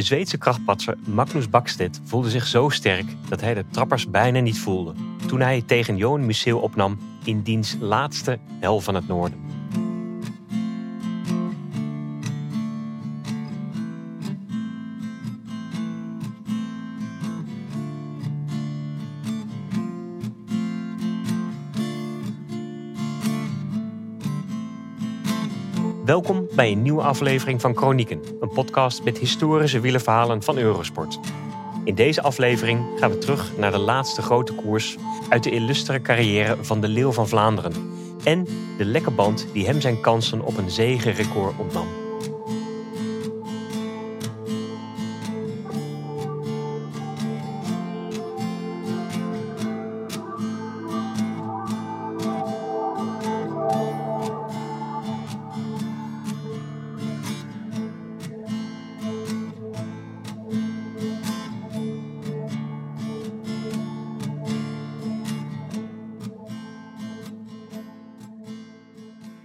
De Zweedse krachtpatser Magnus Bakstedt voelde zich zo sterk dat hij de trappers bijna niet voelde toen hij tegen Johan Museeuw opnam in diens laatste hel van het noorden. Welkom bij een nieuwe aflevering van Chronieken, een podcast met historische wielerverhalen van Eurosport. In deze aflevering gaan we terug naar de laatste grote koers uit de illustere carrière van de Leeuw van Vlaanderen en de lekke band die hem zijn kansen op een zegenrecord ontnam.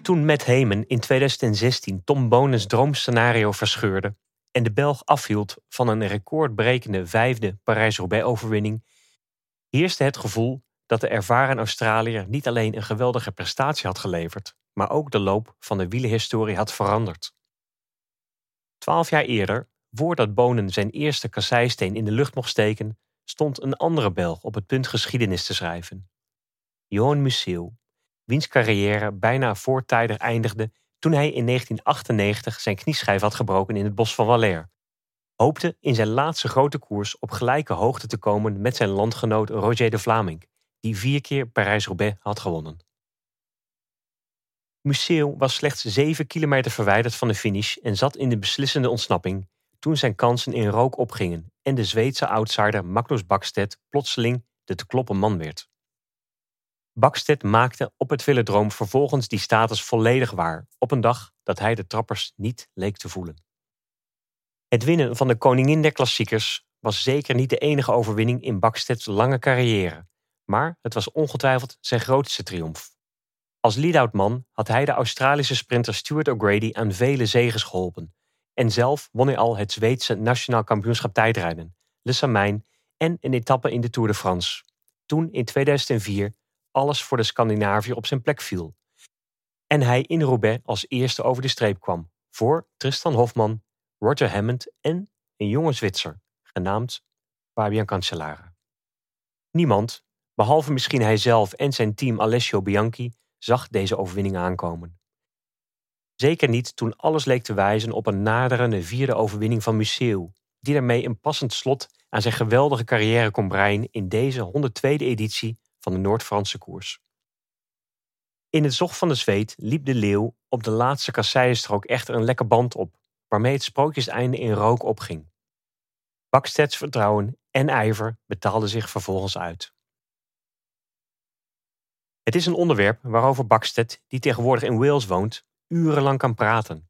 Toen Matt Hemen in 2016 Tom Bonens droomscenario verscheurde en de Belg afhield van een recordbrekende vijfde Parijs-Roubaix-overwinning, heerste het gevoel dat de ervaren Australiër niet alleen een geweldige prestatie had geleverd, maar ook de loop van de wielenhistorie had veranderd. Twaalf jaar eerder, voordat Bonen zijn eerste kasseisteen in de lucht mocht steken, stond een andere Belg op het punt geschiedenis te schrijven. Johan Museeuw, wiens carrière bijna voortijdig eindigde toen hij in 1998 zijn knieschijf had gebroken in het bos van Valère. Hoopte in zijn laatste grote koers op gelijke hoogte te komen met zijn landgenoot Roger de Vlaming, die vier keer Parijs-Roubaix had gewonnen. Museeuw was slechts 7 kilometer verwijderd van de finish en zat in de beslissende ontsnapping toen zijn kansen in rook opgingen en de Zweedse outsider Magnus Bakstedt plotseling de te kloppen man werd. Bakstedt maakte op het velodroom vervolgens die status volledig waar op een dag dat hij de trappers niet leek te voelen. Het winnen van de koningin der klassiekers was zeker niet de enige overwinning in Bakstedts lange carrière, maar het was ongetwijfeld zijn grootste triomf. Als lead-out had hij de Australische sprinter Stuart O'Grady aan vele zegens geholpen en zelf won hij al het Zweedse nationaal kampioenschap tijdrijden, Le Samijn en een etappe in de Tour de France. Toen in 2004 alles voor de Scandinavië op zijn plek viel. En hij in Roubaix als eerste over de streep kwam, voor Tristan Hofman, Roger Hammond en een jonge Zwitser, genaamd Fabian Cancellara. Niemand, behalve misschien hij zelf en zijn team Alessio Bianchi, zag deze overwinning aankomen. Zeker niet toen alles leek te wijzen op een naderende vierde overwinning van Museeuw, die daarmee een passend slot aan zijn geweldige carrière kon breien in deze 102e editie van de Noord-Franse koers. In het zog van de zweet liep de leeuw op de laatste kasseienstrook echter een lekke band op, waarmee het sprookjeseinde in rook opging. Baksteds vertrouwen en ijver betaalden zich vervolgens uit. Het is een onderwerp waarover Baksted, die tegenwoordig in Wales woont, urenlang kan praten.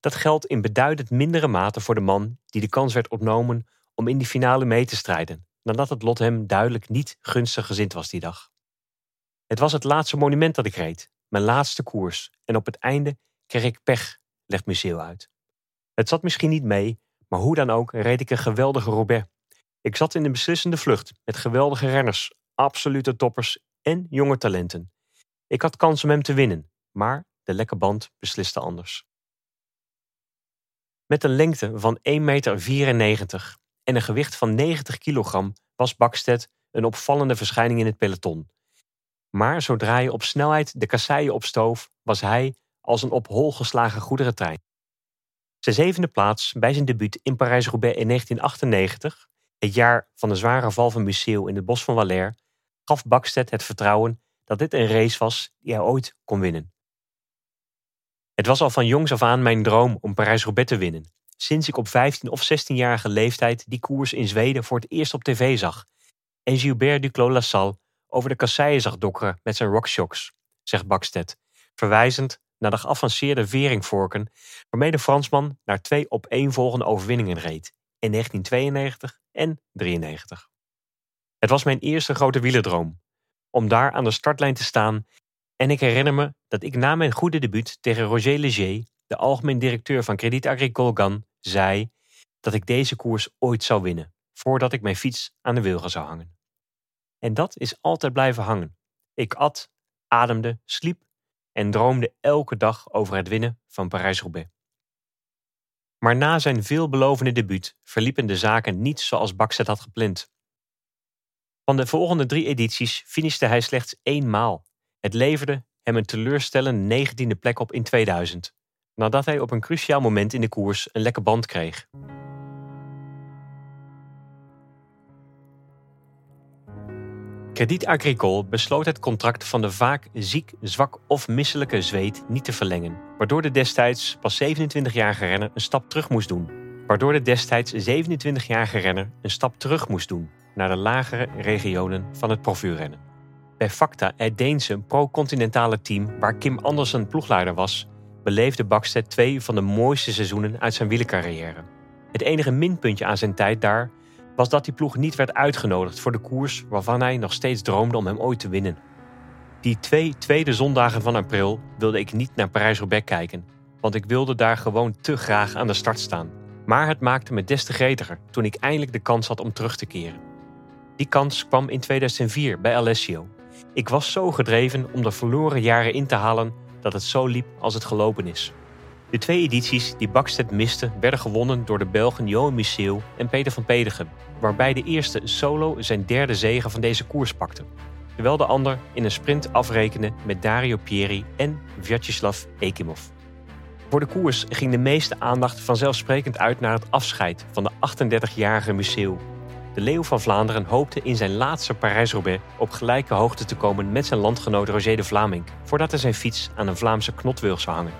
Dat geldt in beduidend mindere mate voor de man die de kans werd ontnomen om in die finale mee te strijden, nadat het lot hem duidelijk niet gunstig gezind was die dag. Het was het laatste monument dat ik reed, mijn laatste koers, en op het einde kreeg ik pech, legt Museeuw uit. Het zat misschien niet mee, maar hoe dan ook reed ik een geweldige Roubaix. Ik zat in de beslissende vlucht met geweldige renners, absolute toppers en jonge talenten. Ik had kans om hem te winnen, maar de lekke band besliste anders. Met een lengte van 1,94 meter en een gewicht van 90 kilogram was Bakstedt een opvallende verschijning in het peloton. Maar zodra je op snelheid de kasseien opstoof, was hij als een op hol geslagen goederentrein. Zijn zevende plaats bij zijn debuut in Parijs-Roubaix in 1998, het jaar van de zware val van Museeuw in het bos van Valère, gaf Bakstedt het vertrouwen dat dit een race was die hij ooit kon winnen. Het was al van jongs af aan mijn droom om Parijs-Roubaix te winnen sinds ik op 15 of 16-jarige leeftijd die koers in Zweden voor het eerst op tv zag. En Gilbert Duclos-Lassalle over de kasseien zag dokkeren met zijn rockshocks, zegt Bakstedt, verwijzend naar de geavanceerde veringvorken waarmee de Fransman naar twee opeenvolgende overwinningen reed, in 1992 en 93. Het was mijn eerste grote wielerdroom, om daar aan de startlijn te staan en ik herinner me dat ik na mijn goede debuut tegen Roger Leger, de algemeen directeur van Crédit Agricole Gan, zei: dat ik deze koers ooit zou winnen, voordat ik mijn fiets aan de wilgen zou hangen. En dat is altijd blijven hangen. Ik at, ademde, sliep en droomde elke dag over het winnen van Parijs-Roubaix. Maar na zijn veelbelovende debuut verliepen de zaken niet zoals Bakset had gepland. Van de volgende drie edities finishte hij slechts één maal. Het leverde hem een teleurstellende negentiende plek op in 2000, nadat hij op een cruciaal moment in de koers een lekke band kreeg. Credit Agricole besloot het contract van de vaak ziek, zwak of misselijke Zweed niet te verlengen, waardoor de destijds pas 27-jarige renner een stap terug moest doen. Waardoor de destijds 27-jarige renner een stap terug moest doen naar de lagere regionen van het profuurrennen. Bij Facta, het Deense pro-continentale team waar Kim Andersen ploegleider was, beleefde Bakstedt twee van de mooiste seizoenen uit zijn wielercarrière. Het enige minpuntje aan zijn tijd daar was dat die ploeg niet werd uitgenodigd voor de koers waarvan hij nog steeds droomde om hem ooit te winnen. Die twee tweede zondagen van april wilde ik niet naar Parijs-Roubaix kijken, want ik wilde daar gewoon te graag aan de start staan. Maar het maakte me des te gretiger toen ik eindelijk de kans had om terug te keren. Die kans kwam in 2004 bij Alessio. Ik was zo gedreven om de verloren jaren in te halen dat het zo liep als het gelopen is. De twee edities die Bakstedt miste werden gewonnen door de Belgen Johan Museeuw en Peter van Pedegem, waarbij de eerste solo zijn derde zege van deze koers pakte. Terwijl de ander in een sprint afrekende met Dario Pieri en Vyacheslav Ekimov. Voor de koers ging de meeste aandacht vanzelfsprekend uit naar het afscheid van de 38-jarige Museeuw. De Leeuw van Vlaanderen hoopte in zijn laatste Parijs-Roubaix op gelijke hoogte te komen met zijn landgenoot Roger de Vlaming, voordat hij zijn fiets aan een Vlaamse knotwilg zou hangen.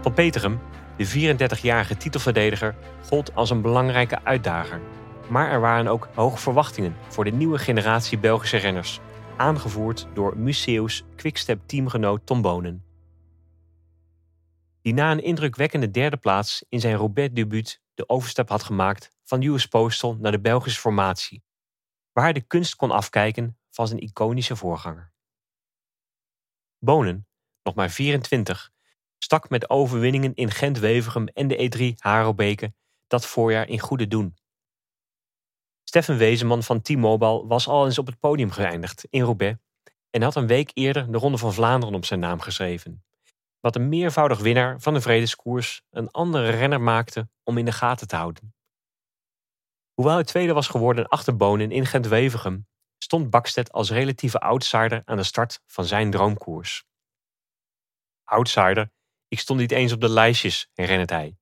Van Peterum, de 34-jarige titelverdediger, gold als een belangrijke uitdager. Maar er waren ook hoge verwachtingen voor de nieuwe generatie Belgische renners, aangevoerd door Museus Quickstep-teamgenoot Tom Bonen. Die na een indrukwekkende derde plaats in zijn Roubaix-debuut de overstap had gemaakt van US Postal naar de Belgische formatie, waar hij de kunst kon afkijken van zijn iconische voorganger. Bonen, nog maar 24, stak met overwinningen in Gent-Wevergem en de E3 Harobeke dat voorjaar in goede doen. Steffen Wezenman van T-Mobile was al eens op het podium geëindigd in Roubaix en had een week eerder de Ronde van Vlaanderen op zijn naam geschreven. Wat een meervoudig winnaar van de Vredeskoers een andere renner maakte om in de gaten te houden. Hoewel hij tweede was geworden achter Bonen in Gent-Wevergem, stond Bakstedt als relatieve outsider aan de start van zijn droomkoers. Outsider ik stond niet eens op de lijstjes, herinnert hij.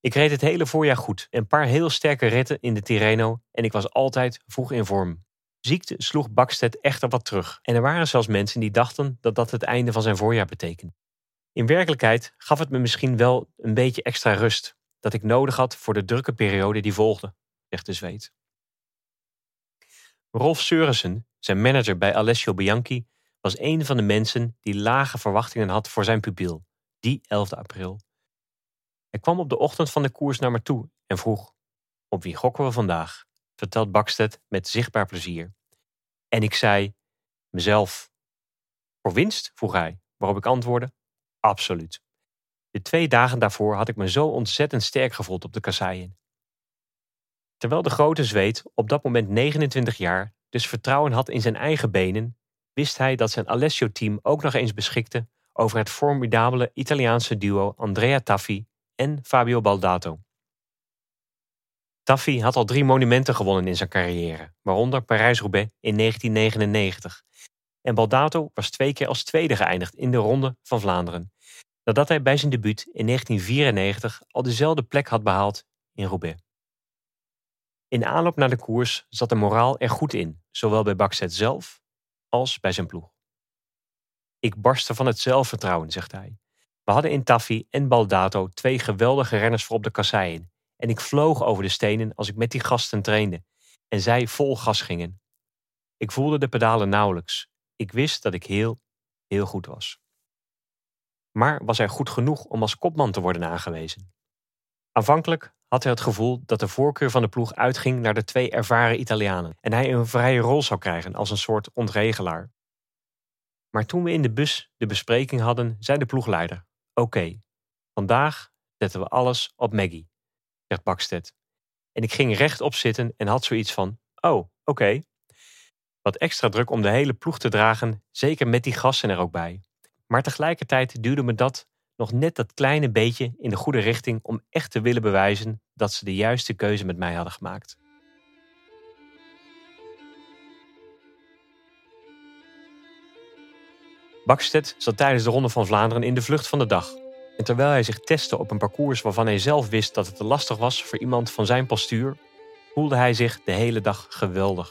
Ik reed het hele voorjaar goed, een paar heel sterke ritten in de Tirreno en ik was altijd vroeg in vorm. Ziekte sloeg Bakstedt echter wat terug en er waren zelfs mensen die dachten dat dat het einde van zijn voorjaar betekende. In werkelijkheid gaf het me misschien wel een beetje extra rust, dat ik nodig had voor de drukke periode die volgde, zegt de Zweed. Rolf Seurissen, zijn manager bij Alessio Bianchi, was een van de mensen die lage verwachtingen had voor zijn pupil die 11 april. Hij kwam op de ochtend van de koers naar me toe en vroeg: Op wie gokken we vandaag? vertelt Bakstedt met zichtbaar plezier. En ik zei: Mezelf. Voor winst? vroeg hij, waarop ik antwoordde: Absoluut. De twee dagen daarvoor had ik me zo ontzettend sterk gevoeld op de kasseien. Terwijl de grote Zweed, op dat moment 29 jaar, dus vertrouwen had in zijn eigen benen, wist hij dat zijn Alessio-team ook nog eens beschikte over het formidabele Italiaanse duo Andrea Taffi en Fabio Baldato. Taffi had al drie monumenten gewonnen in zijn carrière, waaronder Parijs-Roubaix in 1999. En Baldato was twee keer als tweede geëindigd in de Ronde van Vlaanderen, nadat hij bij zijn debuut in 1994 al dezelfde plek had behaald in Roubaix. In aanloop naar de koers zat de moraal er goed in, zowel bij Bakset zelf als bij zijn ploeg. Ik barstte van het zelfvertrouwen, zegt hij. We hadden in Taffi en Baldato twee geweldige renners voor op de kasseien. En ik vloog over de stenen als ik met die gasten trainde. En zij vol gas gingen. Ik voelde de pedalen nauwelijks. Ik wist dat ik heel, heel goed was. Maar was hij goed genoeg om als kopman te worden aangewezen? Aanvankelijk had hij het gevoel dat de voorkeur van de ploeg uitging naar de twee ervaren Italianen en hij een vrije rol zou krijgen als een soort ontregelaar. Maar toen we in de bus de bespreking hadden, zei de ploegleider: Oké, vandaag zetten we alles op Maggie, zegt Bakstedt. En ik ging rechtop zitten en had zoiets van: oh, oké. Wat extra druk om de hele ploeg te dragen, zeker met die gassen er ook bij. Maar tegelijkertijd duwde me dat nog net dat kleine beetje in de goede richting om echt te willen bewijzen dat ze de juiste keuze met mij hadden gemaakt. Bakstedt zat tijdens de Ronde van Vlaanderen in de vlucht van de dag. En terwijl hij zich testte op een parcours waarvan hij zelf wist dat het te lastig was voor iemand van zijn postuur, voelde hij zich de hele dag geweldig.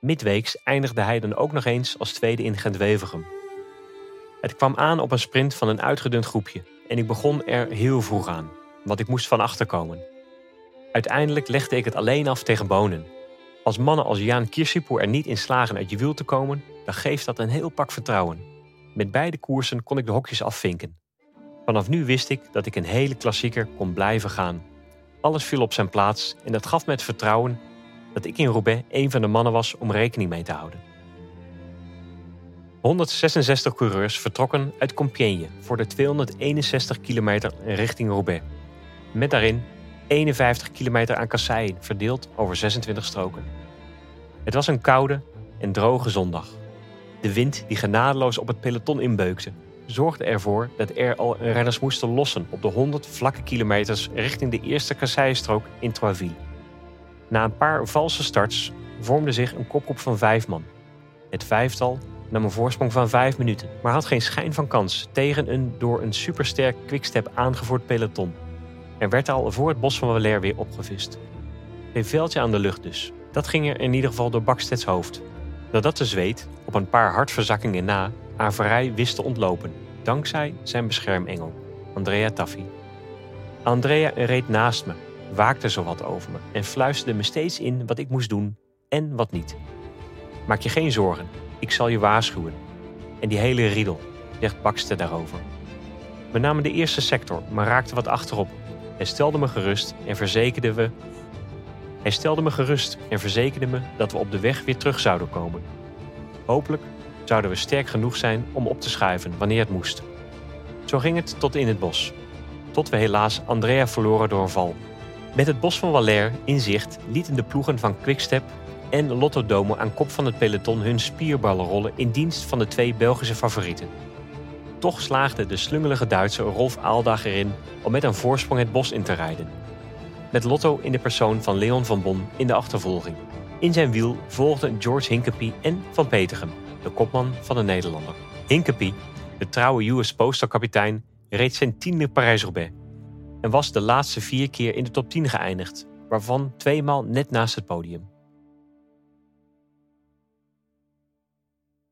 Midweeks eindigde hij dan ook nog eens als tweede in Gent-Wevergem. Het kwam aan op een sprint van een uitgedund groepje en ik begon er heel vroeg aan, want ik moest van achter komen. Uiteindelijk legde ik het alleen af tegen Bonen. Als mannen als Jaan Kirsipoor er niet in slagen uit je wiel te komen, dan geeft dat een heel pak vertrouwen. Met beide koersen kon ik de hokjes afvinken. Vanaf nu wist ik dat ik een hele klassieker kon blijven gaan. Alles viel op zijn plaats en dat gaf me het vertrouwen dat ik in Roubaix een van de mannen was om rekening mee te houden. 166 coureurs vertrokken uit Compiègne voor de 261 kilometer richting Roubaix. Met daarin 51 kilometer aan kasseien verdeeld over 26 stroken. Het was een koude en droge zondag. De wind die genadeloos op het peloton inbeukte, zorgde ervoor dat er al renners moesten lossen op de 100 vlakke kilometers richting de eerste kasseienstrook in Troisville. Na een paar valse starts vormde zich een kopgroep van vijf man. Het vijftal nam een voorsprong van vijf minuten, maar had geen schijn van kans tegen een door een supersterk quickstep aangevoerd peloton. Er werd al voor het bos van Valère weer opgevist. Een veldje aan de lucht dus. Dat ging er in ieder geval door Baksteds hoofd. Nadat de zweet, op een paar hartverzakkingen na, Averij wist te ontlopen, dankzij zijn beschermengel, Andrea Taffi. Andrea reed naast me, waakte zowat over me en fluisterde me steeds in wat ik moest doen en wat niet. Maak je geen zorgen, ik zal je waarschuwen. En die hele riedel, zegt Bakste daarover. We namen de eerste sector, maar raakten wat achterop. Hij stelde me gerust en verzekerde we. Hij stelde me gerust en verzekerde me dat we op de weg weer terug zouden komen. Hopelijk zouden we sterk genoeg zijn om op te schuiven wanneer het moest. Zo ging het tot in het bos. Tot we helaas Andrea verloren door een val. Met het bos van Valère in zicht lieten de ploegen van Quickstep en Lotto Domo aan kop van het peloton hun spierballen rollen in dienst van de twee Belgische favorieten. Toch slaagde de slungelige Duitser Rolf Aaldag erin om met een voorsprong het bos in te rijden. Met Lotto in de persoon van Leon van Bon in de achtervolging. In zijn wiel volgden George Hinkepie en Van Petegem, de kopman van de Nederlander. Hinkepie, de trouwe US Postal kapitein, reed zijn tiende Parijs-Roubaix en was de laatste vier keer in de top 10 geëindigd, waarvan tweemaal net naast het podium.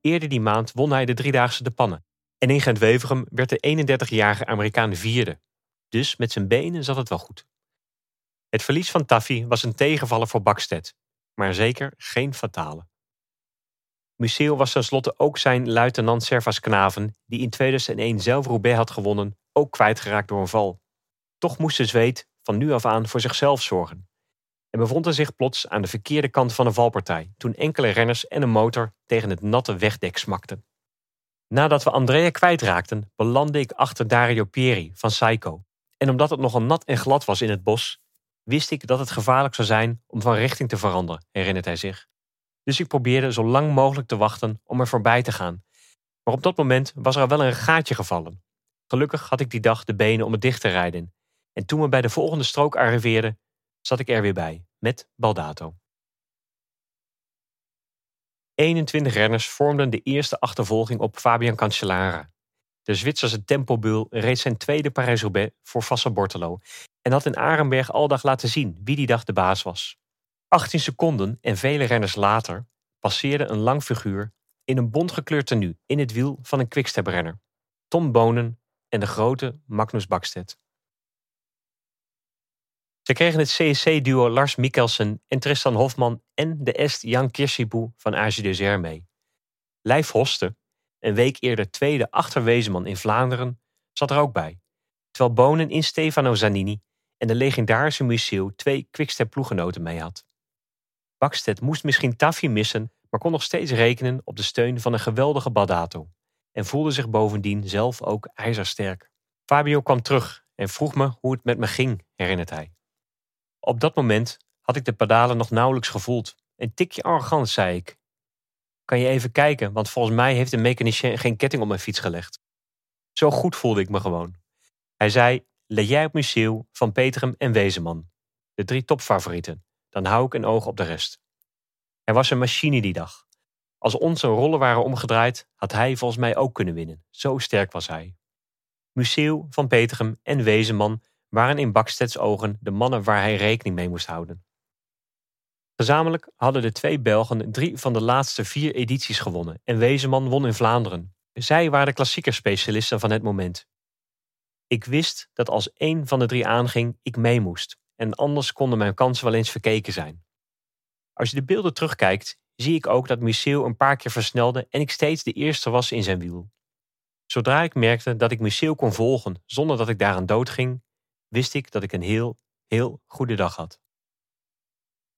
Eerder die maand won hij de driedaagse de Pannen. En in Gent-Wevergem werd de 31-jarige Amerikaan vierde. Dus met zijn benen zat het wel goed. Het verlies van Taffy was een tegenvaller voor Bakstedt, maar zeker geen fatale. Museo was tenslotte ook zijn luitenant Servas Knaven, die in 2001 zelf Roubaix had gewonnen, ook kwijtgeraakt door een val. Toch moest de Zweed van nu af aan voor zichzelf zorgen en bevond hij zich plots aan de verkeerde kant van de valpartij toen enkele renners en een motor tegen het natte wegdek smakten. Nadat we Andrea kwijtraakten, belandde ik achter Dario Pieri van Saiko. En omdat het nogal nat en glad was in het bos, wist ik dat het gevaarlijk zou zijn om van richting te veranderen, herinnert hij zich. Dus ik probeerde zo lang mogelijk te wachten om er voorbij te gaan. Maar op dat moment was er al wel een gaatje gevallen. Gelukkig had ik die dag de benen om het dicht te rijden. En toen we bij de volgende strook arriveerden, zat ik er weer bij, met Baldato. 21 renners vormden de eerste achtervolging op Fabian Cancellara. De Zwitserse tempobul reed zijn tweede Parijs-Roubaix voor Vassa Bortolo en had in Arenberg aldag laten zien wie die dag de baas was. 18 seconden en vele renners later passeerde een lang figuur in een bontgekleurd tenue in het wiel van een quickstep-renner, Tom Bonen en de grote Magnus Bakstedt. Ze kregen het CSC-duo Lars Mikkelsen en Tristan Hofman en de Est Jan Kirsiboe van AG mee. Lijf Hoste, een week eerder tweede achterwezenman in Vlaanderen, zat er ook bij. Terwijl Bonen in Stefano Zanini en de legendarische Museeuw twee quickstep ploegenoten mee had. Bakstedt moest misschien Taffy missen, maar kon nog steeds rekenen op de steun van een geweldige Badato. En voelde zich bovendien zelf ook ijzersterk. Fabio kwam terug en vroeg me hoe het met me ging, herinnert hij. Op dat moment had ik de pedalen nog nauwelijks gevoeld. Een tikje arrogant, zei ik. Kan je even kijken, want volgens mij heeft de mechanicien geen ketting op mijn fiets gelegd. Zo goed voelde ik me gewoon. Hij zei, let jij op Museeuw, Van Peterum en Wezenman. De drie topfavorieten. Dan hou ik een oog op de rest. Er was een machine die dag. Als onze rollen waren omgedraaid, had hij volgens mij ook kunnen winnen. Zo sterk was hij. Museeuw, Van Petegem en Wezenman waren in Baksteds ogen de mannen waar hij rekening mee moest houden. Gezamenlijk hadden de twee Belgen drie van de laatste vier edities gewonnen en Wezenman won in Vlaanderen. Zij waren de klassiekerspecialisten van het moment. Ik wist dat als één van de drie aanging, ik mee moest en anders konden mijn kansen wel eens verkeken zijn. Als je de beelden terugkijkt, zie ik ook dat Museeuw een paar keer versnelde en ik steeds de eerste was in zijn wiel. Zodra ik merkte dat ik Museeuw kon volgen zonder dat ik daaraan doodging, wist ik dat ik een heel, heel goede dag had.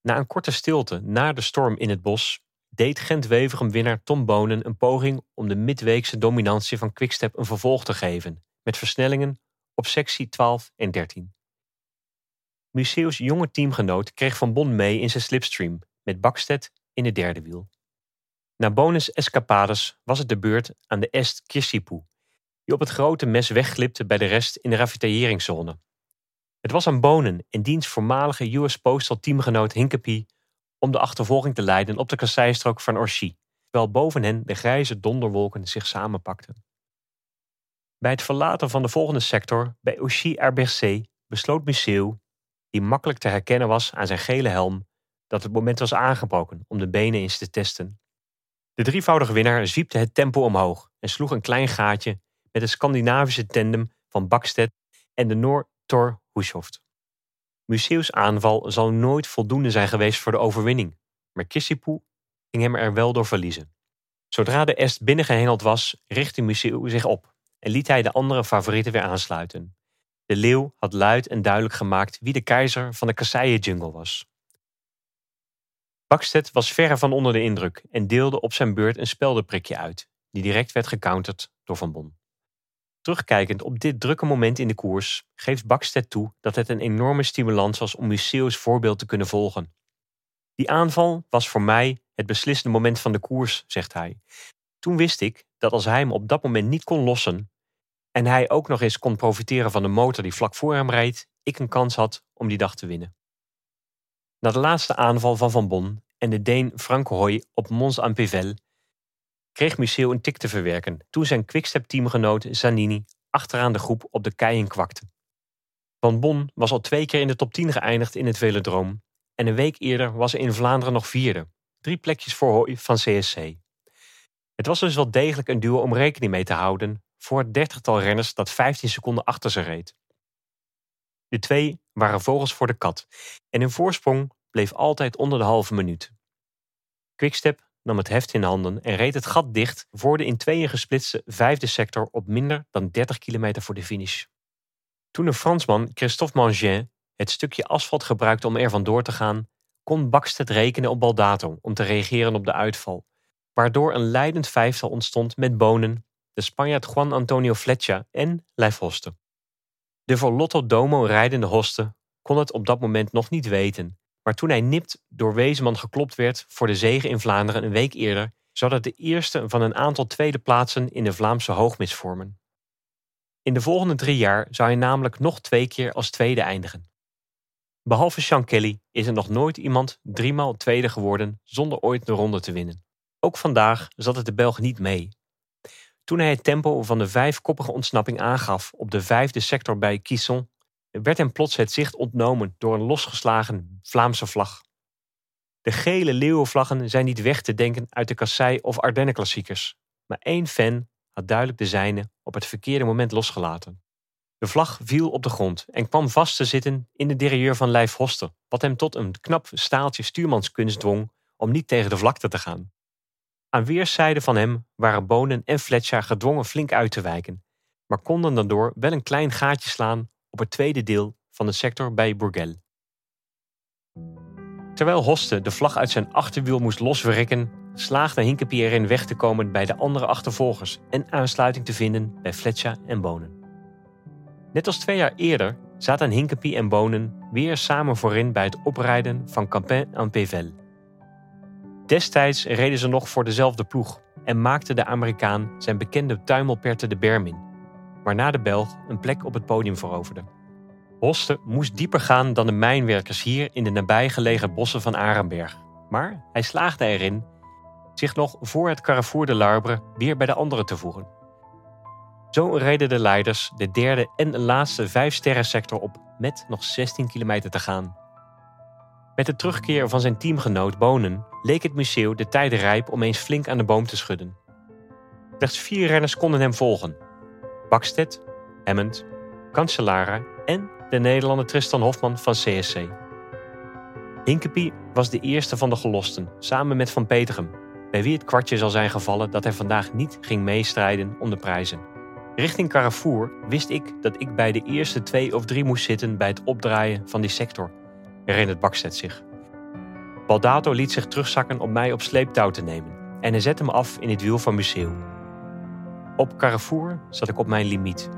Na een korte stilte na de storm in het bos deed Gent-Wevergem-winnaar Tom Bonen een poging om de midweekse dominantie van Quickstep een vervolg te geven, met versnellingen op sectie 12 en 13. Museeuws jonge teamgenoot kreeg Van Bon mee in zijn slipstream, met Bakstedt in het derde wiel. Na bonus escapades was het de beurt aan de Est Kirsipu, die op het grote mes wegglipte bij de rest in de ravitailleringszone. Het was aan Bonen en diens voormalige US Postal teamgenoot Hinkepie om de achtervolging te leiden op de kasseistrook van Orchy, terwijl boven hen de grijze donderwolken zich samenpakten. Bij het verlaten van de volgende sector, bij Orchy-Herbercé, besloot Museeuw, die makkelijk te herkennen was aan zijn gele helm, dat het moment was aangebroken om de benen eens te testen. De drievoudige winnaar zwiepte het tempo omhoog en sloeg een klein gaatje met het Scandinavische tandem van Bakstedt en de Noor Hushoft. Museeuws aanval zal nooit voldoende zijn geweest voor de overwinning, maar Kissipoe ging hem er wel door verliezen. Zodra de est binnengehengeld was, richtte Museeuw zich op en liet hij de andere favorieten weer aansluiten. De leeuw had luid en duidelijk gemaakt wie de keizer van de kasseien-jungle was. Bakstedt was verre van onder de indruk en deelde op zijn beurt een speldenprikje uit, die direct werd gecounterd door Van Bon. Terugkijkend op dit drukke moment in de koers, geeft Bakstedt toe dat het een enorme stimulans was om Museeuws voorbeeld te kunnen volgen. Die aanval was voor mij het beslissende moment van de koers, zegt hij. Toen wist ik dat als hij hem op dat moment niet kon lossen en hij ook nog eens kon profiteren van de motor die vlak voor hem reed, ik een kans had om die dag te winnen. Na de laatste aanval van Van Bon en de Deen Frank Hoy op Mons en Pével kreeg Museeuw een tik te verwerken toen zijn Quickstep-teamgenoot Zanini achteraan de groep op de keien kwakte. Van Bon was al twee keer in de top 10 geëindigd in het velodroom en een week eerder was hij in Vlaanderen nog vierde, drie plekjes voor Hoy van CSC. Het was dus wel degelijk een duo om rekening mee te houden voor het dertigtal renners dat 15 seconden achter ze reed. De twee waren vogels voor de kat en hun voorsprong bleef altijd onder de halve minuut. Quickstep nam het heft in handen en reed het gat dicht voor de in tweeën gesplitste vijfde sector op minder dan 30 kilometer voor de finish. Toen de Fransman Christophe Mangin het stukje asfalt gebruikte om er vandoor te gaan, kon Bakstedt rekenen op Baldato om te reageren op de uitval, waardoor een leidend vijftal ontstond met Bonen, de Spanjaard Juan Antonio Fletcher en Leif Hoste. De voor Lotto Domo rijdende Hoste kon het op dat moment nog niet weten, maar toen hij nipt door Wezenman geklopt werd voor de zege in Vlaanderen een week eerder, zou dat de eerste van een aantal tweede plaatsen in de Vlaamse hoogmis vormen. In de volgende drie jaar zou hij namelijk nog twee keer als tweede eindigen. Behalve Sean Kelly is er nog nooit iemand driemaal tweede geworden zonder ooit de ronde te winnen. Ook vandaag zat het de Belg niet mee. Toen hij het tempo van de vijfkoppige ontsnapping aangaf op de vijfde sector bij Quisson, werd hem plots het zicht ontnomen door een losgeslagen Vlaamse vlag. De gele leeuwenvlaggen zijn niet weg te denken uit de Kassei of Ardennen-klassiekers, maar één fan had duidelijk de zijne op het verkeerde moment losgelaten. De vlag viel op de grond en kwam vast te zitten in de derailleur van Lijf Hoster, wat hem tot een knap staaltje stuurmanskunst dwong om niet tegen de vlakte te gaan. Aan weerszijden van hem waren Bonen en Fletcher gedwongen flink uit te wijken, maar konden daardoor wel een klein gaatje slaan op het tweede deel van de sector bij Bourgel. Terwijl Hoste de vlag uit zijn achterwiel moest loswerken, slaagde Hinkepie erin weg te komen bij de andere achtervolgers en aansluiting te vinden bij Fletcher en Bonen. Net als twee jaar eerder zaten Hinkepie en Bonen weer samen voorin bij het oprijden van Campin en Pével. Destijds reden ze nog voor dezelfde ploeg en maakte de Amerikaan zijn bekende tuimelperte de berm in, waarna de Belg een plek op het podium veroverde. Hoste moest dieper gaan dan de mijnwerkers hier in de nabijgelegen bossen van Arenberg, maar hij slaagde erin zich nog voor het Carrefour de Larbre weer bij de anderen te voegen. Zo reden de leiders de derde en laatste vijf sector op met nog 16 kilometer te gaan. Met de terugkeer van zijn teamgenoot Bonen leek het museum de tijd rijp om eens flink aan de boom te schudden. Slechts vier renners konden hem volgen: Bakstedt, Hammond, Cancellara en de Nederlander Tristan Hofman van CSC. Hinkepie was de eerste van de gelosten, samen met Van Petegem, bij wie het kwartje zal zijn gevallen dat hij vandaag niet ging meestrijden om de prijzen. Richting Carrefour wist ik dat ik bij de eerste twee of drie moest zitten bij het opdraaien van die sector, herinnert Bakstedt zich. Baldato liet zich terugzakken om mij op sleeptouw te nemen en hij zette me af in het wiel van Museeuw. Op Carrefour zat ik op mijn limiet.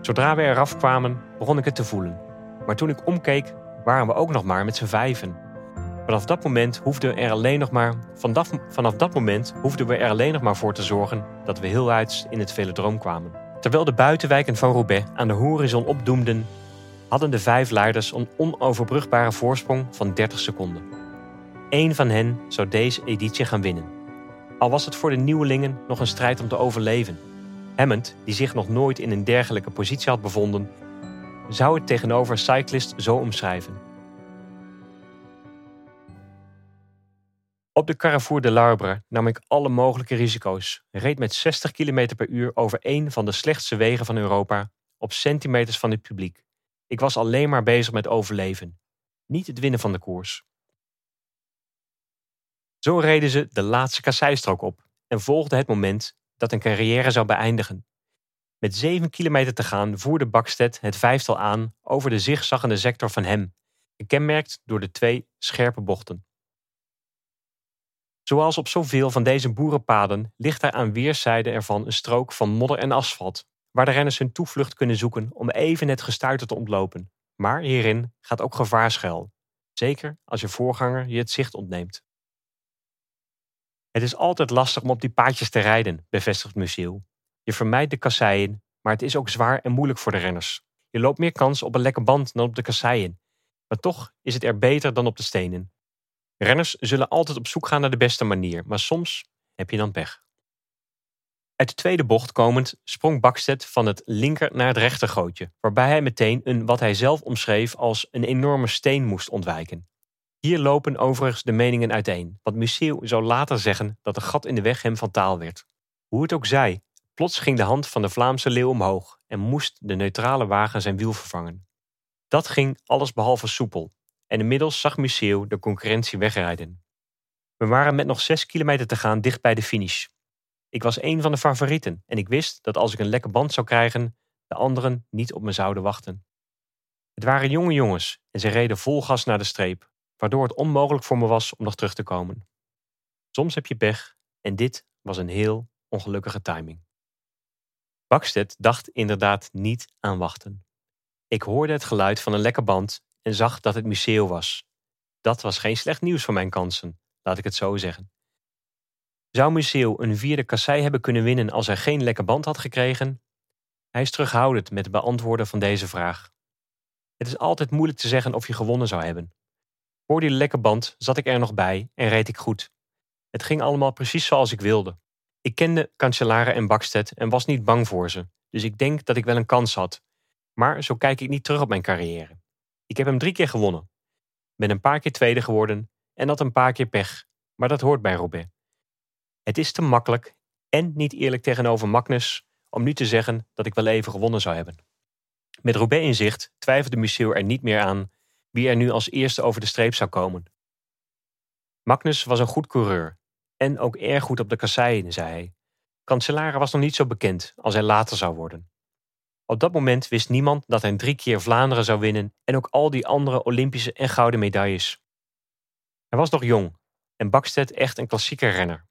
Zodra we eraf kwamen, begon ik het te voelen. Maar toen ik omkeek, waren we ook nog maar met z'n vijven. Vanaf dat moment hoefden we er alleen nog maar, vanaf, vanaf dat moment hoefden we er alleen nog maar voor te zorgen dat we heel uit in het velodroom kwamen. Terwijl de buitenwijken van Roubaix aan de horizon opdoemden, hadden de vijf leiders een onoverbrugbare voorsprong van 30 seconden. Eén van hen zou deze editie gaan winnen. Al was het voor de nieuwelingen nog een strijd om te overleven. Hammond, die zich nog nooit in een dergelijke positie had bevonden, zou het tegenover Cyclist zo omschrijven. Op de Carrefour de Larbre nam ik alle mogelijke risico's, reed met 60 km per uur over een van de slechtste wegen van Europa, op centimeters van het publiek. Ik was alleen maar bezig met overleven, niet het winnen van de koers. Zo reden ze de laatste kasseistrook op en volgde het moment dat een carrière zou beëindigen. Met 7 kilometer te gaan voerde Bakstedt het vijftal aan over de zigzaggende sector van hem, gekenmerkt door de twee scherpe bochten. Zoals op zoveel van deze boerenpaden ligt er aan weerszijden ervan een strook van modder en asfalt, waar de renners hun toevlucht kunnen zoeken om even het gestuiter te ontlopen. Maar hierin gaat ook gevaar schuil, zeker als je voorganger je het zicht ontneemt. Het is altijd lastig om op die paadjes te rijden, bevestigt Museeuw. Je vermijdt de kasseien, maar het is ook zwaar en moeilijk voor de renners. Je loopt meer kans op een lekke band dan op de kasseien. Maar toch is het er beter dan op de stenen. Renners zullen altijd op zoek gaan naar de beste manier, maar soms heb je dan pech. Uit de tweede bocht komend sprong Bakstedt van het linker naar het rechtergootje, waarbij hij meteen een wat hij zelf omschreef als een enorme steen moest ontwijken. Hier lopen overigens de meningen uiteen, want Museeuw zou later zeggen dat de gat in de weg hem fataal werd. Hoe het ook zij, plots ging de hand van de Vlaamse leeuw omhoog en moest de neutrale wagen zijn wiel vervangen. Dat ging alles behalve soepel, en inmiddels zag Museeuw de concurrentie wegrijden. We waren met nog zes kilometer te gaan dicht bij de finish. Ik was een van de favorieten en ik wist dat als ik een lekke band zou krijgen, de anderen niet op me zouden wachten. Het waren jonge jongens en ze reden vol gas naar de streep, waardoor het onmogelijk voor me was om nog terug te komen. Soms heb je pech en dit was een heel ongelukkige timing. Bakstedt dacht inderdaad niet aan wachten. Ik hoorde het geluid van een lekke band en zag dat het museum was. Dat was geen slecht nieuws voor mijn kansen, laat ik het zo zeggen. Zou Museeuw een vierde kassei hebben kunnen winnen als hij geen lekke band had gekregen? Hij is terughoudend met het beantwoorden van deze vraag. Het is altijd moeilijk te zeggen of je gewonnen zou hebben. Voor die lekke band zat ik er nog bij en reed ik goed. Het ging allemaal precies zoals ik wilde. Ik kende Cancellara en Bakstedt en was niet bang voor ze, dus ik denk dat ik wel een kans had. Maar zo kijk ik niet terug op mijn carrière. Ik heb hem drie keer gewonnen. Ben een paar keer tweede geworden en had een paar keer pech, maar dat hoort bij Roubaix. Het is te makkelijk en niet eerlijk tegenover Magnus om nu te zeggen dat ik wel even gewonnen zou hebben. Met Roubaix in zicht twijfelde Museeuw er niet meer aan wie er nu als eerste over de streep zou komen. Magnus was een goed coureur en ook erg goed op de kasseien, zei hij. Cancellara was nog niet zo bekend als hij later zou worden. Op dat moment wist niemand dat hij drie keer Vlaanderen zou winnen en ook al die andere Olympische en gouden medailles. Hij was nog jong en Bakstedt echt een klassieke renner.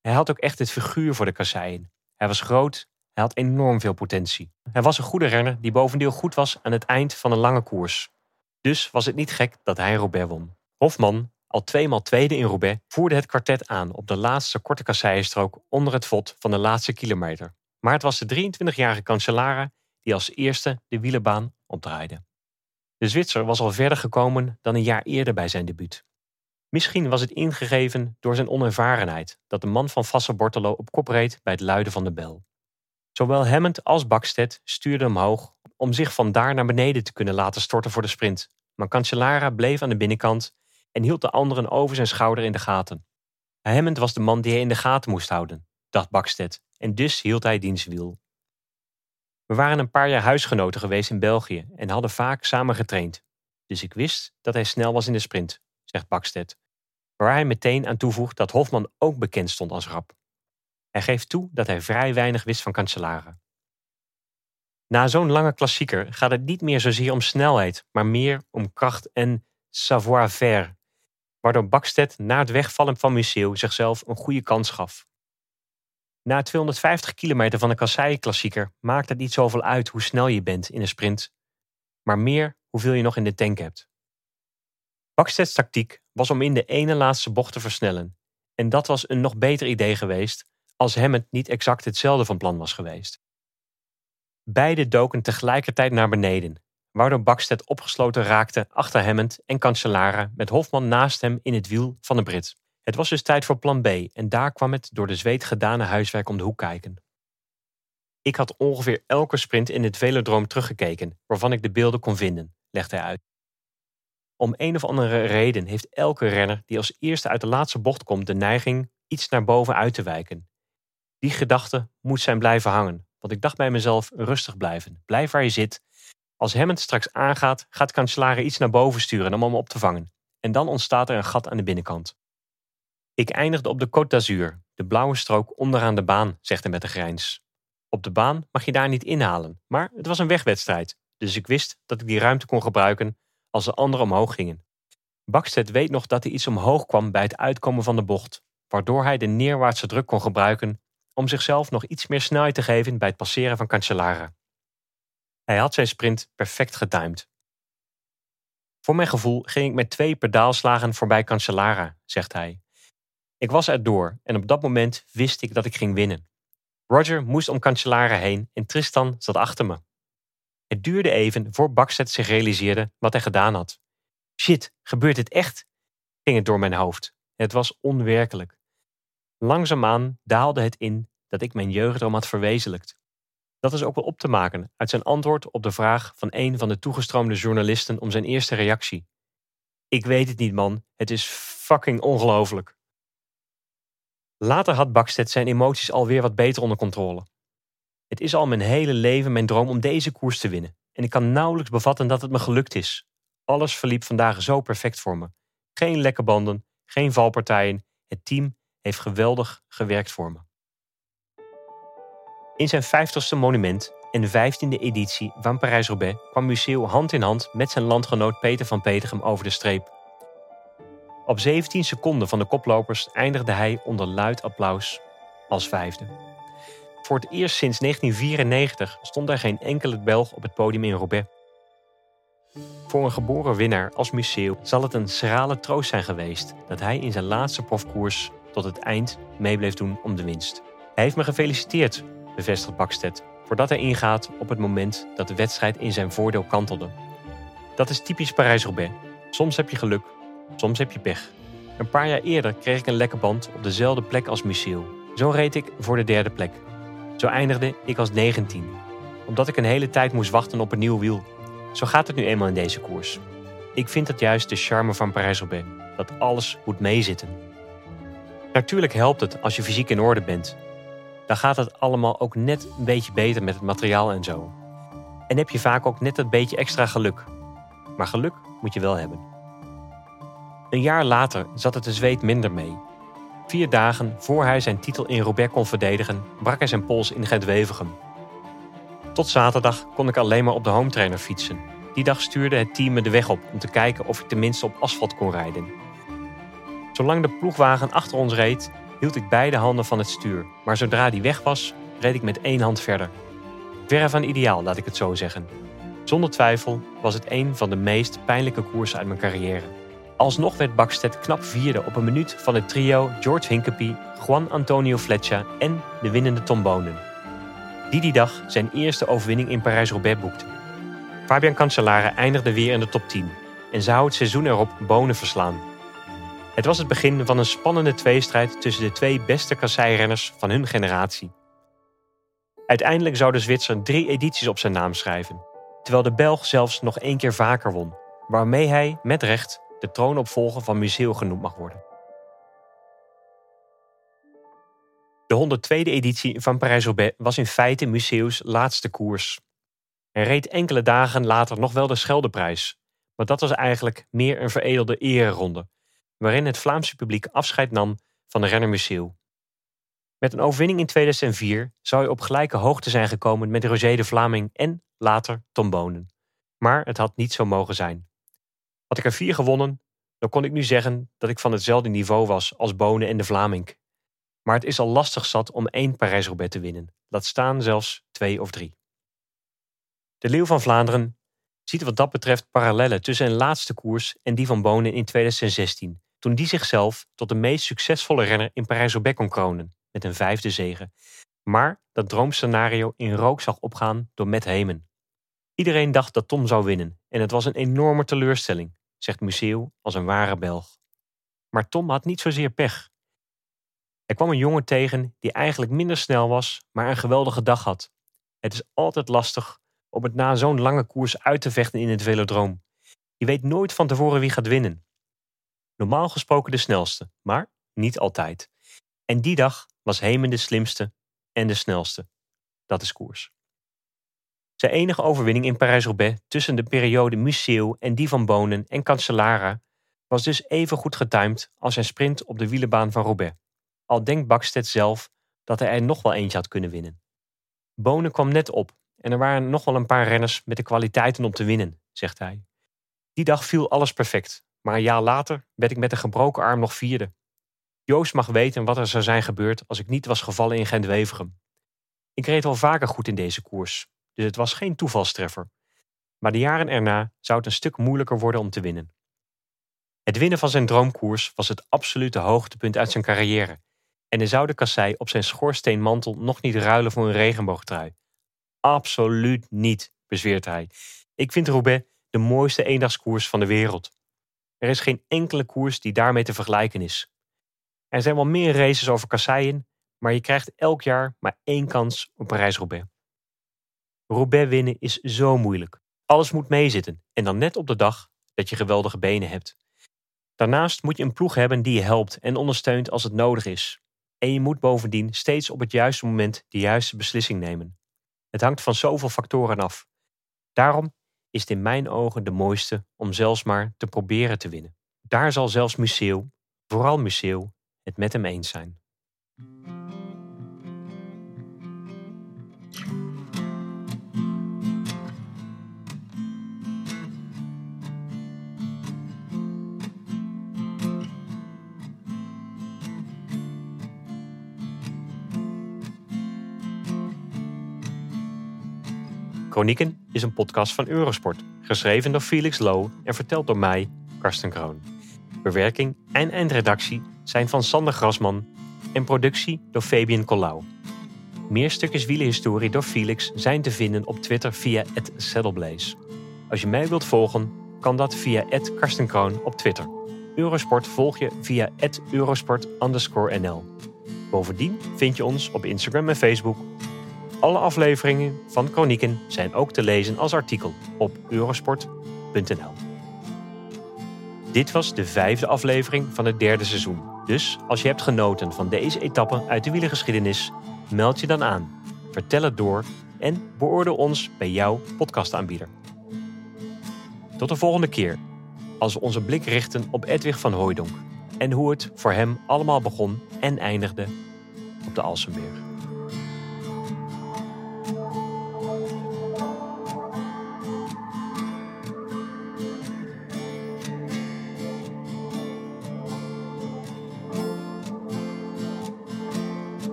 Hij had ook echt het figuur voor de kasseien. Hij was groot, hij had enorm veel potentie. Hij was een goede renner die bovendien goed was aan het eind van een lange koers. Dus was het niet gek dat hij Roubaix won. Hofman, al tweemaal tweede in Roubaix, voerde het kwartet aan op de laatste korte kasseienstrook onder het vod van de laatste kilometer. Maar het was de 23-jarige Cancellara die als eerste de wielerbaan opdraaide. De Zwitser was al verder gekomen dan een jaar eerder bij zijn debuut. Misschien was het ingegeven door zijn onervarenheid dat de man van Vassel Bortolo op kop reed bij het luiden van de bel. Zowel Hammond als Bakstedt stuurden omhoog om zich van daar naar beneden te kunnen laten storten voor de sprint. Maar Cancellara bleef aan de binnenkant en hield de anderen over zijn schouder in de gaten. Hammond was de man die hij in de gaten moest houden, dacht Bakstedt, en dus hield hij diens wiel. We waren een paar jaar huisgenoten geweest in België en hadden vaak samen getraind. Dus ik wist dat hij snel was in de sprint, zegt Bakstedt, waar hij meteen aan toevoegt dat Hofman ook bekend stond als rap. Hij geeft toe dat hij vrij weinig wist van Cancellara. Na zo'n lange klassieker gaat het niet meer zozeer om snelheid, maar meer om kracht en savoir-faire, waardoor Bakstedt na het wegvallen van Museeuw zichzelf een goede kans gaf. Na 250 kilometer van de Kassei-klassieker maakt het niet zoveel uit hoe snel je bent in een sprint, maar meer hoeveel je nog in de tank hebt. Bakstedts tactiek was om in de ene laatste bocht te versnellen, en dat was een nog beter idee geweest als Hammond niet exact hetzelfde van plan was geweest. Beide doken tegelijkertijd naar beneden, waardoor Bakstedt opgesloten raakte achter Hammond en Cancellara met Hofman naast hem in het wiel van de Brit. Het was dus tijd voor plan B en daar kwam het door de zweet gedane huiswerk om de hoek kijken. Ik had ongeveer elke sprint in het velodroom teruggekeken, waarvan ik de beelden kon vinden, legt hij uit. Om een of andere reden heeft elke renner die als eerste uit de laatste bocht komt de neiging iets naar boven uit te wijken. Die gedachte moet zijn blijven hangen, want ik dacht bij mezelf rustig blijven, blijf waar je zit. Als Hammond straks aangaat, gaat Cancellara iets naar boven sturen om hem op te vangen. En dan ontstaat er een gat aan de binnenkant. Ik eindigde op de Côte d'Azur, de blauwe strook onderaan de baan, zegt hij met een grijns. Op de baan mag je daar niet inhalen, maar het was een wegwedstrijd, dus ik wist dat ik die ruimte kon gebruiken als de anderen omhoog gingen. Bakstedt weet nog dat hij iets omhoog kwam bij het uitkomen van de bocht, waardoor hij de neerwaartse druk kon gebruiken om zichzelf nog iets meer snelheid te geven bij het passeren van Cancellara. Hij had zijn sprint perfect getimed. Voor mijn gevoel ging ik met twee pedaalslagen voorbij Cancellara, zegt hij. Ik was er door en op dat moment wist ik dat ik ging winnen. Roger moest om Cancellara heen en Tristan zat achter me. Het duurde even voor Bakstedt zich realiseerde wat hij gedaan had. Shit, gebeurt dit echt? ging het door mijn hoofd. Het was onwerkelijk. Langzaamaan daalde het in dat ik mijn jeugdroom had verwezenlijkt. Dat is ook wel op te maken uit zijn antwoord op de vraag van een van de toegestroomde journalisten om zijn eerste reactie. Ik weet het niet, man. Het is fucking ongelooflijk. Later had Bakstedt zijn emoties alweer wat beter onder controle. Het is al mijn hele leven mijn droom om deze koers te winnen. En ik kan nauwelijks bevatten dat het me gelukt is. Alles verliep vandaag zo perfect voor me. Geen lekke banden, geen valpartijen. Het team heeft geweldig gewerkt voor me. In zijn 50ste monument en de 15e editie van Parijs-Roubaix kwam Museeuw hand in hand met zijn landgenoot Peter van Petegem over de streep. Op 17 seconden van de koplopers eindigde hij onder luid applaus als vijfde. Voor het eerst sinds 1994 stond er geen enkele Belg op het podium in Roubaix. Voor een geboren winnaar als Museeuw zal het een schrale troost zijn geweest dat hij in zijn laatste profkoers tot het eind mee bleef doen om de winst. Hij heeft me gefeliciteerd, bevestigt Bakstedt, voordat hij ingaat op het moment dat de wedstrijd in zijn voordeel kantelde. Dat is typisch Parijs-Roubaix. Soms heb je geluk, soms heb je pech. Een paar jaar eerder kreeg ik een lekke band op dezelfde plek als Michiel. Zo reed ik voor de derde plek. Zo eindigde ik als 19, omdat ik een hele tijd moest wachten op een nieuw wiel. Zo gaat het nu eenmaal in deze koers. Ik vind het juist de charme van Parijs-Roubaix, dat alles moet meezitten. Natuurlijk helpt het als je fysiek in orde bent. Dan gaat het allemaal ook net een beetje beter met het materiaal en zo. En heb je vaak ook net dat beetje extra geluk. Maar geluk moet je wel hebben. Een jaar later zat het de zweet minder mee. Vier dagen voor hij zijn titel in Roubaix kon verdedigen, brak hij zijn pols in Gent-Wevelgem. Tot zaterdag kon ik alleen maar op de hometrainer fietsen. Die dag stuurde het team me de weg op om te kijken of ik tenminste op asfalt kon rijden. Zolang de ploegwagen achter ons reed, hield ik beide handen van het stuur. Maar zodra die weg was, reed ik met één hand verder. Verre van ideaal, laat ik het zo zeggen. Zonder twijfel was het een van de meest pijnlijke koersen uit mijn carrière. Alsnog werd Bakstedt knap vierde op een minuut van het trio George Hinkepie, Juan Antonio Fletcher en de winnende Tom Bonen. Die die dag zijn eerste overwinning in Parijs-Roubaix boekte. Fabian Cancellara eindigde weer in de top 10 en zou het seizoen erop Bonen verslaan. Het was het begin van een spannende tweestrijd tussen de twee beste kasseirenners van hun generatie. Uiteindelijk zou de Zwitser drie edities op zijn naam schrijven, terwijl de Belg zelfs nog één keer vaker won, waarmee hij met recht de troonopvolger van Museo genoemd mag worden. De 102e editie van Parijs-Roubaix was in feite Museeu's laatste koers. Hij reed enkele dagen later nog wel de Scheldeprijs, maar dat was eigenlijk meer een veredelde ereronde, waarin het Vlaamse publiek afscheid nam van de renner Museeuw. Met een overwinning in 2004 zou hij op gelijke hoogte zijn gekomen met Roger de Vlaming en later Tom Bonen. Maar het had niet zo mogen zijn. Had ik er vier gewonnen, dan kon ik nu zeggen dat ik van hetzelfde niveau was als Bonen en de Vlaming. Maar het is al lastig zat om één Parijs-Roubaix te winnen, laat staan zelfs twee of drie. De Leeuw van Vlaanderen ziet wat dat betreft parallellen tussen zijn laatste koers en die van Bonen in 2016, toen die zichzelf tot de meest succesvolle renner in Parijs-Roubaix kon kronen, met een vijfde zege. Maar dat droomscenario in rook zag opgaan door Matt Hemen. Iedereen dacht dat Tom zou winnen en het was een enorme teleurstelling, zegt Museo als een ware Belg. Maar Tom had niet zozeer pech. Er kwam een jongen tegen die eigenlijk minder snel was, maar een geweldige dag had. Het is altijd lastig om het na zo'n lange koers uit te vechten in het velodroom. Je weet nooit van tevoren wie gaat winnen. Normaal gesproken de snelste, maar niet altijd. En die dag was Hemen de slimste en de snelste. Dat is koers. Zijn enige overwinning in Parijs-Roubaix tussen de periode Museeuw en die van Bonen en Cancellara was dus even goed getimed als zijn sprint op de wielenbaan van Roubaix. Al denkt Bakstedt zelf dat hij er nog wel eentje had kunnen winnen. Bonen kwam net op en er waren nog wel een paar renners met de kwaliteiten om te winnen, zegt hij. Die dag viel alles perfect, maar een jaar later werd ik met een gebroken arm nog vierde. Joost mag weten wat er zou zijn gebeurd als ik niet was gevallen in Gent-Wevergem. Ik reed al vaker goed in deze koers, dus het was geen toevalstreffer. Maar de jaren erna zou het een stuk moeilijker worden om te winnen. Het winnen van zijn droomkoers was het absolute hoogtepunt uit zijn carrière. En hij zou de kassei op zijn schoorsteenmantel nog niet ruilen voor een regenboogtrui. Absoluut niet, bezweert hij. Ik vind Roubaix de mooiste eendagskoers van de wereld. Er is geen enkele koers die daarmee te vergelijken is. Er zijn wel meer races over kasseien, maar je krijgt elk jaar maar één kans op Parijs-Roubaix. Roubaix winnen is zo moeilijk. Alles moet meezitten en dan net op de dag dat je geweldige benen hebt. Daarnaast moet je een ploeg hebben die je helpt en ondersteunt als het nodig is. En je moet bovendien steeds op het juiste moment de juiste beslissing nemen. Het hangt van zoveel factoren af. Daarom is het in mijn ogen de mooiste om zelfs maar te proberen te winnen. Daar zal zelfs Museeuw, vooral Museeuw, het met hem eens zijn. Chronieken is een podcast van Eurosport, geschreven door Felix Low en verteld door mij, Karsten Kroon. Bewerking en eindredactie zijn van Sander Grasman en productie door Fabian Collau. Meer stukjes wielenhistorie door Felix zijn te vinden op Twitter via @saddleblaze. Als je mij wilt volgen, kan dat via @karstenkroon op Twitter. Eurosport volg je via @eurosport_nl. Bovendien vind je ons op Instagram en Facebook alle afleveringen van Chronieken zijn ook te lezen als artikel op eurosport.nl. Dit was de vijfde aflevering van het derde seizoen. Dus als je hebt genoten van deze etappe uit de wielergeschiedenis, meld je dan aan, vertel het door en beoordeel ons bij jouw podcastaanbieder. Tot de volgende keer, als we onze blik richten op Edwig van Hooijdonk en hoe het voor hem allemaal begon en eindigde op de Alsenberg.